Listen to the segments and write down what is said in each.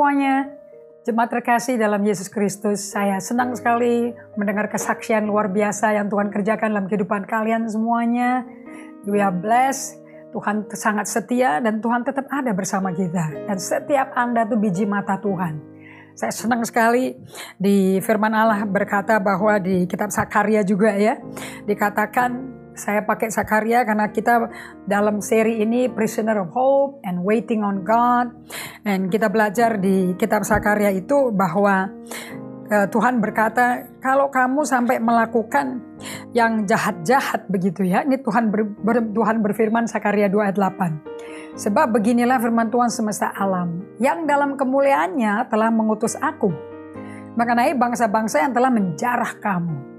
semuanya. Jemaat terkasih dalam Yesus Kristus, saya senang sekali mendengar kesaksian luar biasa yang Tuhan kerjakan dalam kehidupan kalian semuanya. We are blessed, Tuhan sangat setia dan Tuhan tetap ada bersama kita. Dan setiap Anda tuh biji mata Tuhan. Saya senang sekali di firman Allah berkata bahwa di kitab Sakaria juga ya, dikatakan saya pakai Sakaria karena kita dalam seri ini Prisoner of Hope and Waiting on God. Dan kita belajar di kitab Sakaria itu bahwa uh, Tuhan berkata, kalau kamu sampai melakukan yang jahat-jahat begitu ya. Ini Tuhan ber, ber, Tuhan berfirman Sakaria 2 ayat 8. Sebab beginilah firman Tuhan semesta alam, yang dalam kemuliaannya telah mengutus aku mengenai bangsa-bangsa yang telah menjarah kamu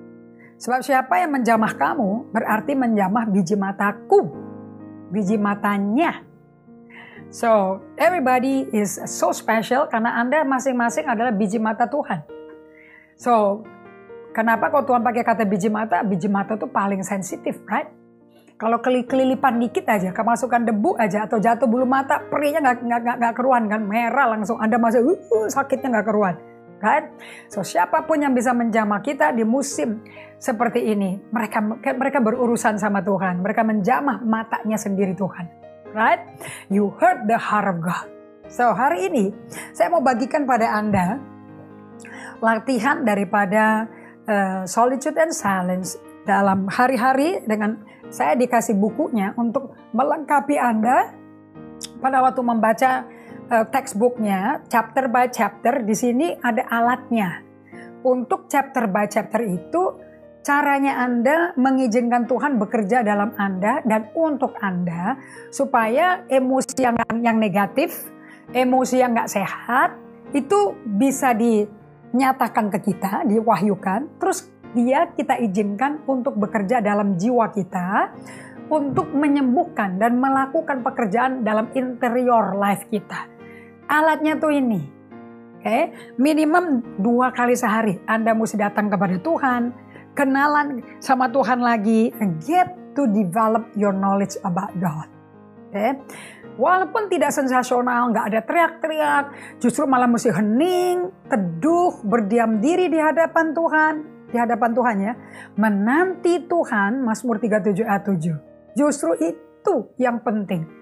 Sebab siapa yang menjamah kamu berarti menjamah biji mataku. Biji matanya. So, everybody is so special karena Anda masing-masing adalah biji mata Tuhan. So, kenapa kalau Tuhan pakai kata biji mata? Biji mata itu paling sensitif, right? Kalau kelilipan dikit aja, kemasukan debu aja atau jatuh bulu mata, perihnya nggak nggak nggak keruan kan, merah langsung. Anda masuk, uh, sakitnya nggak keruan right? So siapa pun yang bisa menjamah kita di musim seperti ini, mereka mereka berurusan sama Tuhan, mereka menjamah matanya sendiri Tuhan, right? You heard the heart of God. So hari ini saya mau bagikan pada anda latihan daripada uh, solitude and silence dalam hari-hari dengan saya dikasih bukunya untuk melengkapi anda pada waktu membaca uh, textbooknya chapter by chapter di sini ada alatnya. Untuk chapter by chapter itu caranya Anda mengizinkan Tuhan bekerja dalam Anda dan untuk Anda supaya emosi yang yang negatif, emosi yang nggak sehat itu bisa dinyatakan ke kita, diwahyukan, terus dia kita izinkan untuk bekerja dalam jiwa kita untuk menyembuhkan dan melakukan pekerjaan dalam interior life kita. Alatnya tuh ini. Oke, okay? minimum dua kali sehari Anda mesti datang kepada Tuhan, kenalan sama Tuhan lagi, get to develop your knowledge about God. Oke, okay? walaupun tidak sensasional, nggak ada teriak-teriak, justru malah mesti hening, teduh, berdiam diri di hadapan Tuhan, di hadapan Tuhan ya, menanti Tuhan, Mazmur 37 ayat 7. Justru itu yang penting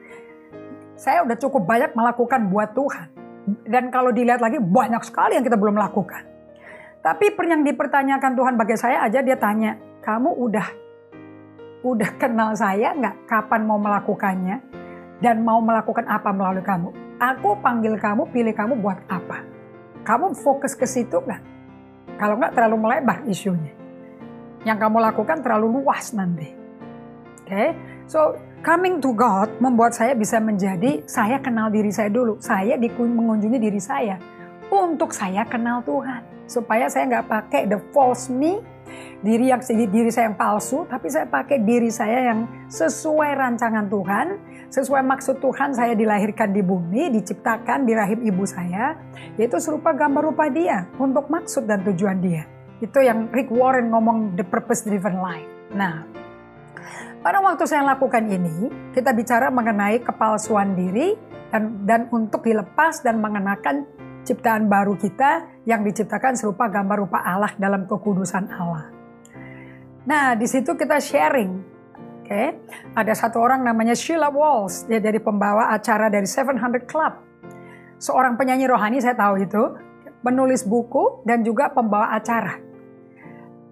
saya udah cukup banyak melakukan buat Tuhan. Dan kalau dilihat lagi banyak sekali yang kita belum lakukan. Tapi yang dipertanyakan Tuhan bagi saya aja dia tanya, kamu udah udah kenal saya nggak kapan mau melakukannya dan mau melakukan apa melalui kamu? Aku panggil kamu, pilih kamu buat apa? Kamu fokus ke situ nggak? Kalau nggak terlalu melebar isunya. Yang kamu lakukan terlalu luas nanti. Oke, okay? so Coming to God membuat saya bisa menjadi saya kenal diri saya dulu. Saya mengunjungi diri saya untuk saya kenal Tuhan. Supaya saya nggak pakai the false me, diri yang diri saya yang palsu, tapi saya pakai diri saya yang sesuai rancangan Tuhan, sesuai maksud Tuhan saya dilahirkan di bumi, diciptakan di rahim ibu saya, yaitu serupa gambar rupa dia untuk maksud dan tujuan dia. Itu yang Rick Warren ngomong the purpose driven life. Nah, pada waktu saya lakukan ini, kita bicara mengenai kepalsuan diri dan, dan untuk dilepas dan mengenakan ciptaan baru kita yang diciptakan serupa gambar rupa Allah dalam kekudusan Allah. Nah, di situ kita sharing. Oke, okay? ada satu orang namanya Sheila Walls, dia jadi pembawa acara dari 700 Club. Seorang penyanyi rohani saya tahu itu, menulis buku dan juga pembawa acara.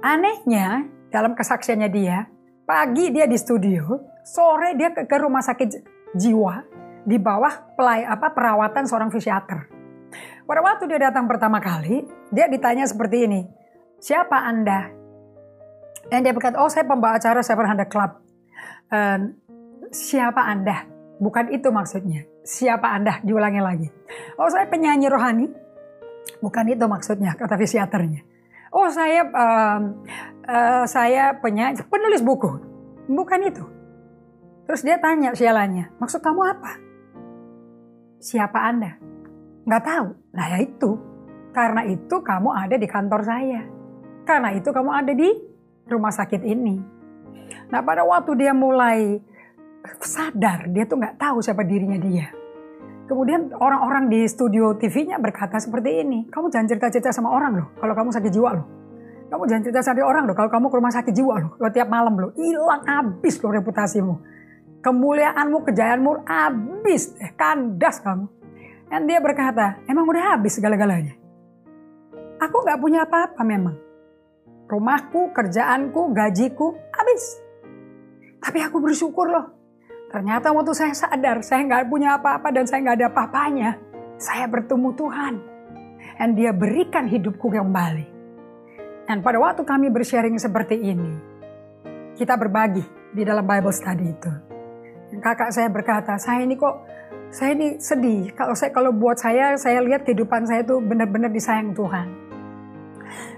Anehnya, dalam kesaksiannya dia, Pagi dia di studio, sore dia ke, rumah sakit jiwa di bawah pelay, apa perawatan seorang fisiater. Pada waktu dia datang pertama kali, dia ditanya seperti ini, siapa anda? Dan dia berkata, oh saya pembawa acara 700 Club. Uh, siapa anda? Bukan itu maksudnya. Siapa anda? Diulangi lagi. Oh saya penyanyi rohani. Bukan itu maksudnya, kata fisiaternya. Oh saya uh, uh, saya penyanyi, penulis buku. Bukan itu. Terus dia tanya sialanya, maksud kamu apa? Siapa Anda? Nggak tahu. Nah ya itu. Karena itu kamu ada di kantor saya. Karena itu kamu ada di rumah sakit ini. Nah pada waktu dia mulai sadar, dia tuh nggak tahu siapa dirinya dia. Kemudian orang-orang di studio TV-nya berkata seperti ini, kamu jangan cerita-cerita sama orang loh, kalau kamu sakit jiwa loh. Kamu jangan cerita sama orang loh, kalau kamu ke rumah sakit jiwa loh, kalau tiap malam loh, hilang habis loh reputasimu. Kemuliaanmu, kejayaanmu habis, eh, kandas kamu. Dan dia berkata, emang udah habis segala-galanya. Aku gak punya apa-apa memang. Rumahku, kerjaanku, gajiku, habis. Tapi aku bersyukur loh, Ternyata waktu saya sadar saya nggak punya apa-apa dan saya nggak ada apa-apanya. Saya bertemu Tuhan. Dan dia berikan hidupku kembali. Dan pada waktu kami bersharing seperti ini, kita berbagi di dalam Bible study itu. Dan kakak saya berkata, saya ini kok, saya ini sedih. Kalau saya kalau buat saya, saya lihat kehidupan saya itu benar-benar disayang Tuhan.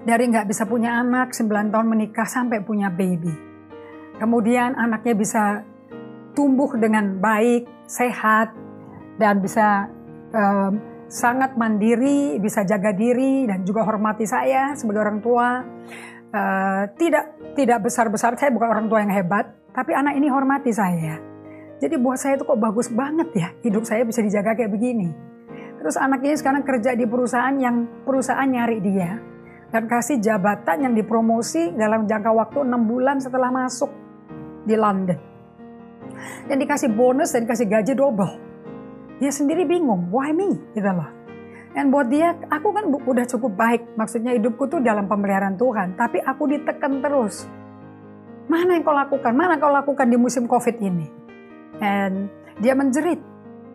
Dari nggak bisa punya anak, 9 tahun menikah sampai punya baby. Kemudian anaknya bisa tumbuh dengan baik, sehat, dan bisa um, sangat mandiri, bisa jaga diri, dan juga hormati saya sebagai orang tua. Uh, tidak tidak besar-besar, saya bukan orang tua yang hebat, tapi anak ini hormati saya. Jadi buat saya itu kok bagus banget ya, hidup saya bisa dijaga kayak begini. Terus anak ini sekarang kerja di perusahaan yang perusahaan nyari dia dan kasih jabatan yang dipromosi dalam jangka waktu enam bulan setelah masuk di London dan dikasih bonus dan dikasih gaji double. Dia sendiri bingung, why me? Gitu loh. Dan buat dia, aku kan udah cukup baik. Maksudnya hidupku tuh dalam pemeliharaan Tuhan. Tapi aku ditekan terus. Mana yang kau lakukan? Mana kau lakukan di musim COVID ini? Dan dia menjerit.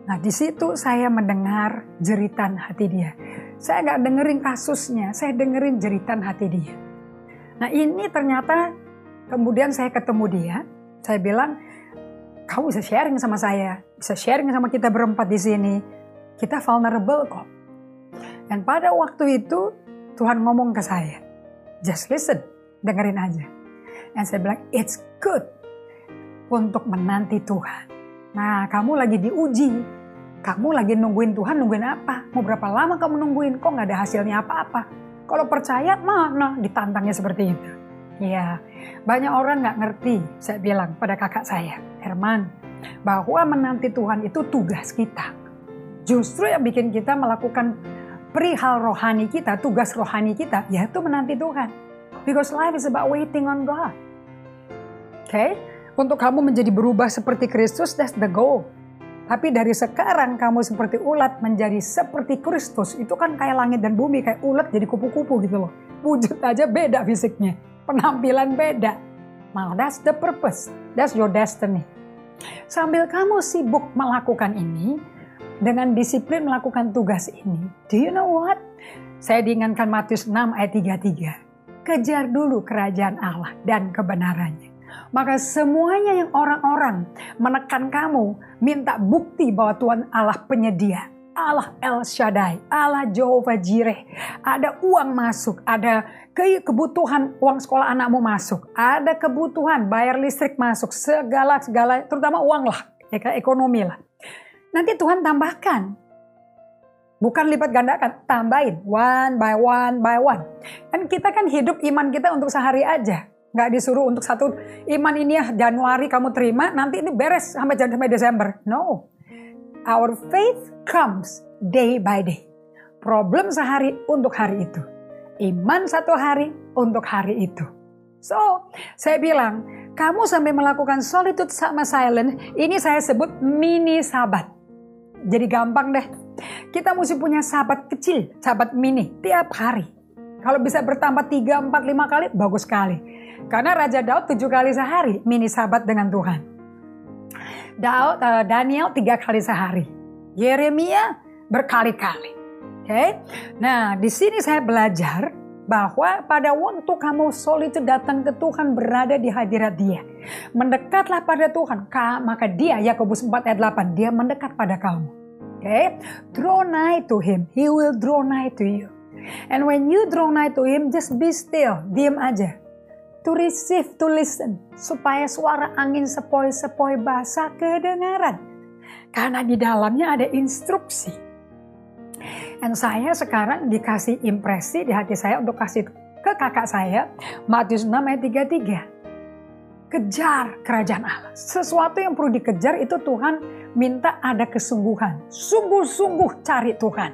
Nah di situ saya mendengar jeritan hati dia. Saya nggak dengerin kasusnya, saya dengerin jeritan hati dia. Nah ini ternyata kemudian saya ketemu dia, saya bilang, kamu bisa sharing sama saya, bisa sharing sama kita berempat di sini. Kita vulnerable kok. Dan pada waktu itu Tuhan ngomong ke saya, just listen, dengerin aja. Dan saya bilang, it's good untuk menanti Tuhan. Nah, kamu lagi diuji. Kamu lagi nungguin Tuhan, nungguin apa? Mau berapa lama kamu nungguin? Kok nggak ada hasilnya apa-apa? Kalau percaya, mana ditantangnya seperti itu. Ya, banyak orang nggak ngerti, saya bilang pada kakak saya, Herman, bahwa menanti Tuhan itu tugas kita. Justru yang bikin kita melakukan perihal rohani kita, tugas rohani kita, yaitu menanti Tuhan. Because life is about waiting on God. Oke, okay? untuk kamu menjadi berubah seperti Kristus, that's the goal. Tapi dari sekarang kamu seperti ulat menjadi seperti Kristus. Itu kan kayak langit dan bumi, kayak ulat jadi kupu-kupu gitu loh. Wujud aja beda fisiknya penampilan beda. Nah, that's the purpose. That's your destiny. Sambil kamu sibuk melakukan ini, dengan disiplin melakukan tugas ini, do you know what? Saya diingatkan Matius 6 ayat 33. Kejar dulu kerajaan Allah dan kebenarannya. Maka semuanya yang orang-orang menekan kamu, minta bukti bahwa Tuhan Allah penyedia Allah El Shaddai, Allah Jehovah Jireh. Ada uang masuk, ada ke kebutuhan uang sekolah anakmu masuk, ada kebutuhan bayar listrik masuk, segala segala terutama uang lah, ya kan, ekonomi lah. Nanti Tuhan tambahkan. Bukan lipat gandakan, tambahin one by one by one. Kan kita kan hidup iman kita untuk sehari aja. Nggak disuruh untuk satu iman ini ya Januari kamu terima, nanti ini beres sampai sampai Desember. No, Our faith comes day by day. Problem sehari untuk hari itu. Iman satu hari untuk hari itu. So, saya bilang, kamu sampai melakukan solitude sama silent, ini saya sebut mini sahabat. Jadi gampang deh. Kita mesti punya sahabat kecil, sahabat mini, tiap hari. Kalau bisa bertambah 3, 4, 5 kali, bagus sekali. Karena Raja Daud tujuh kali sehari mini sahabat dengan Tuhan. Daud, uh, Daniel tiga kali sehari. Yeremia berkali-kali. Oke. Okay? Nah, di sini saya belajar bahwa pada waktu kamu solid itu datang ke Tuhan berada di hadirat dia. Mendekatlah pada Tuhan, maka dia, Yakobus 4 ayat 8, dia mendekat pada kamu. Oke, okay? draw nigh to him, he will draw nigh to you. And when you draw nigh to him, just be still, diam aja to receive, to listen, supaya suara angin sepoi-sepoi basah kedengaran. Karena di dalamnya ada instruksi. Dan saya sekarang dikasih impresi di hati saya untuk kasih ke kakak saya, Matius 6 ayat 33. kejar kerajaan Allah. Sesuatu yang perlu dikejar itu Tuhan minta ada kesungguhan. Sungguh-sungguh cari Tuhan.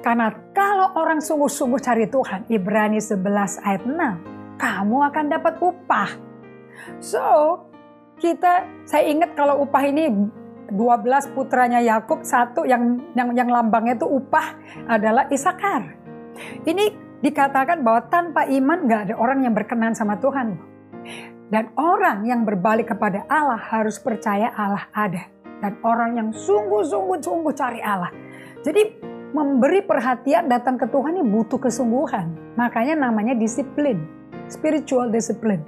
Karena kalau orang sungguh-sungguh cari Tuhan, Ibrani 11 ayat 6, kamu akan dapat upah. So, kita saya ingat kalau upah ini 12 putranya Yakub satu yang yang yang lambangnya itu upah adalah Isakar. Ini dikatakan bahwa tanpa iman nggak ada orang yang berkenan sama Tuhan. Dan orang yang berbalik kepada Allah harus percaya Allah ada. Dan orang yang sungguh-sungguh-sungguh cari Allah. Jadi memberi perhatian datang ke Tuhan ini butuh kesungguhan. Makanya namanya disiplin. Spiritual discipline.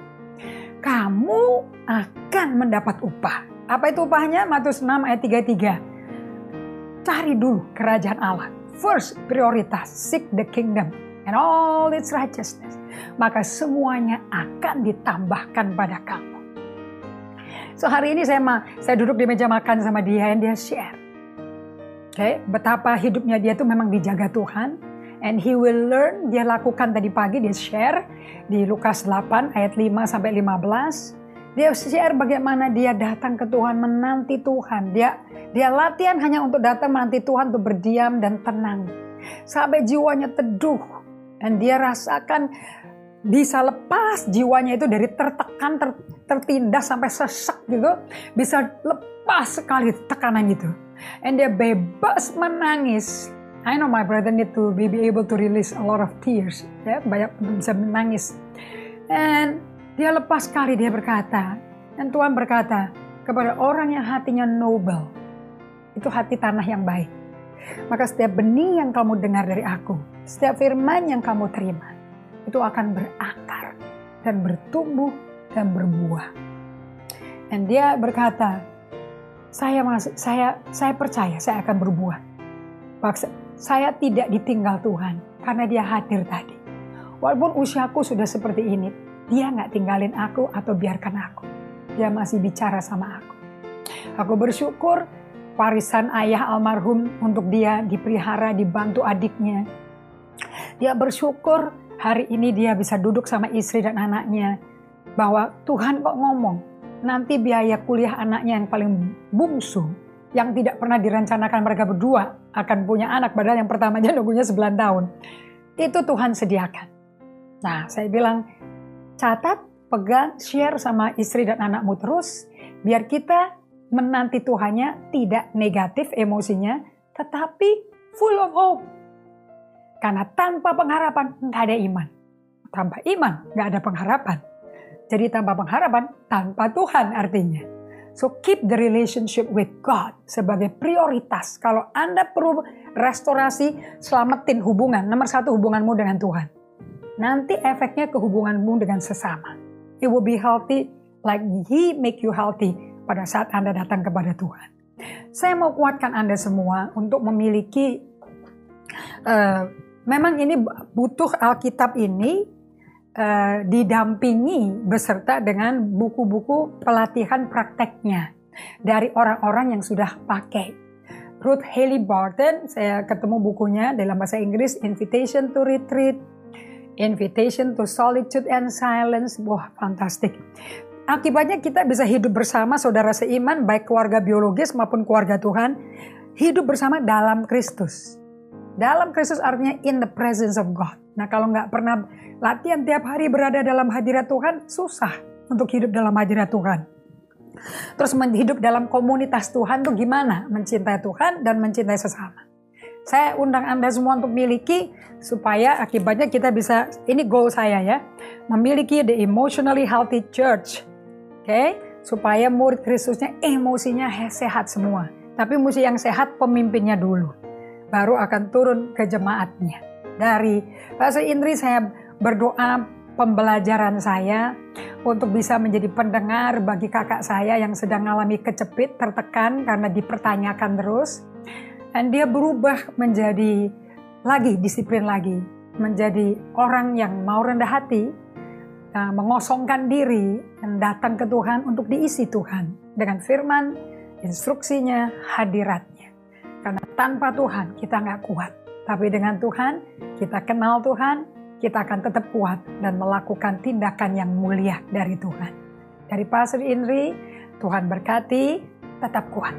Kamu akan mendapat upah. Apa itu upahnya? Matius 6 ayat 33. Cari dulu kerajaan Allah. First prioritas, seek the kingdom and all its righteousness maka semuanya akan ditambahkan pada kamu. So hari ini saya saya duduk di meja makan sama dia dan dia share. Oke, okay, betapa hidupnya dia tuh memang dijaga Tuhan and he will learn dia lakukan tadi pagi dia share di Lukas 8 ayat 5 sampai 15 dia share bagaimana dia datang ke Tuhan menanti Tuhan. Dia dia latihan hanya untuk datang menanti Tuhan untuk berdiam dan tenang. Sampai jiwanya teduh. Dan dia rasakan bisa lepas jiwanya itu dari tertekan, ter, tertindas sampai sesak gitu, bisa lepas sekali tekanan itu. And dia bebas menangis. I know my brother need to be able to release a lot of tears. Ya, banyak bisa menangis. And dia lepas sekali dia berkata, dan Tuhan berkata kepada orang yang hatinya noble, itu hati tanah yang baik. Maka setiap benih yang kamu dengar dari aku, setiap firman yang kamu terima, itu akan berakar dan bertumbuh dan berbuah. Dan dia berkata, saya masih, saya saya percaya saya akan berbuah. Saya tidak ditinggal Tuhan karena dia hadir tadi. Walaupun usiaku sudah seperti ini, dia nggak tinggalin aku atau biarkan aku. Dia masih bicara sama aku. Aku bersyukur warisan ayah almarhum untuk dia dipelihara, dibantu adiknya. Dia bersyukur hari ini dia bisa duduk sama istri dan anaknya. Bahwa Tuhan kok ngomong, nanti biaya kuliah anaknya yang paling bungsu, yang tidak pernah direncanakan mereka berdua akan punya anak, padahal yang pertamanya nunggunya 9 tahun. Itu Tuhan sediakan. Nah, saya bilang, catat, pegang, share sama istri dan anakmu terus, biar kita menanti Tuhannya tidak negatif emosinya, tetapi full of hope karena tanpa pengharapan nggak ada iman. Tanpa iman nggak ada pengharapan. Jadi tanpa pengharapan, tanpa Tuhan artinya. So keep the relationship with God sebagai prioritas. Kalau Anda perlu restorasi, selamatin hubungan. Nomor satu hubunganmu dengan Tuhan. Nanti efeknya ke hubunganmu dengan sesama. It will be healthy like He make you healthy pada saat Anda datang kepada Tuhan. Saya mau kuatkan Anda semua untuk memiliki uh, memang ini butuh Alkitab ini uh, didampingi beserta dengan buku-buku pelatihan prakteknya dari orang-orang yang sudah pakai. Ruth Haley Barton, saya ketemu bukunya dalam bahasa Inggris, Invitation to Retreat, Invitation to Solitude and Silence. Wah, fantastik. Akibatnya kita bisa hidup bersama saudara seiman, baik keluarga biologis maupun keluarga Tuhan, hidup bersama dalam Kristus. Dalam Kristus artinya in the presence of God. Nah kalau nggak pernah latihan tiap hari berada dalam hadirat Tuhan, susah untuk hidup dalam hadirat Tuhan. Terus hidup dalam komunitas Tuhan tuh gimana? Mencintai Tuhan dan mencintai sesama. Saya undang Anda semua untuk miliki supaya akibatnya kita bisa, ini goal saya ya, memiliki the emotionally healthy church. Oke, okay? supaya murid Kristusnya emosinya sehat semua. Tapi mesti yang sehat pemimpinnya dulu baru akan turun ke jemaatnya. Dari bahasa Inggris saya berdoa pembelajaran saya untuk bisa menjadi pendengar bagi kakak saya yang sedang mengalami kecepit, tertekan karena dipertanyakan terus. Dan dia berubah menjadi lagi disiplin lagi, menjadi orang yang mau rendah hati, uh, mengosongkan diri dan datang ke Tuhan untuk diisi Tuhan dengan firman, instruksinya, hadiratnya. Tanpa Tuhan kita nggak kuat. Tapi dengan Tuhan, kita kenal Tuhan, kita akan tetap kuat dan melakukan tindakan yang mulia dari Tuhan. Dari Pastor Indri, Tuhan berkati, tetap kuat.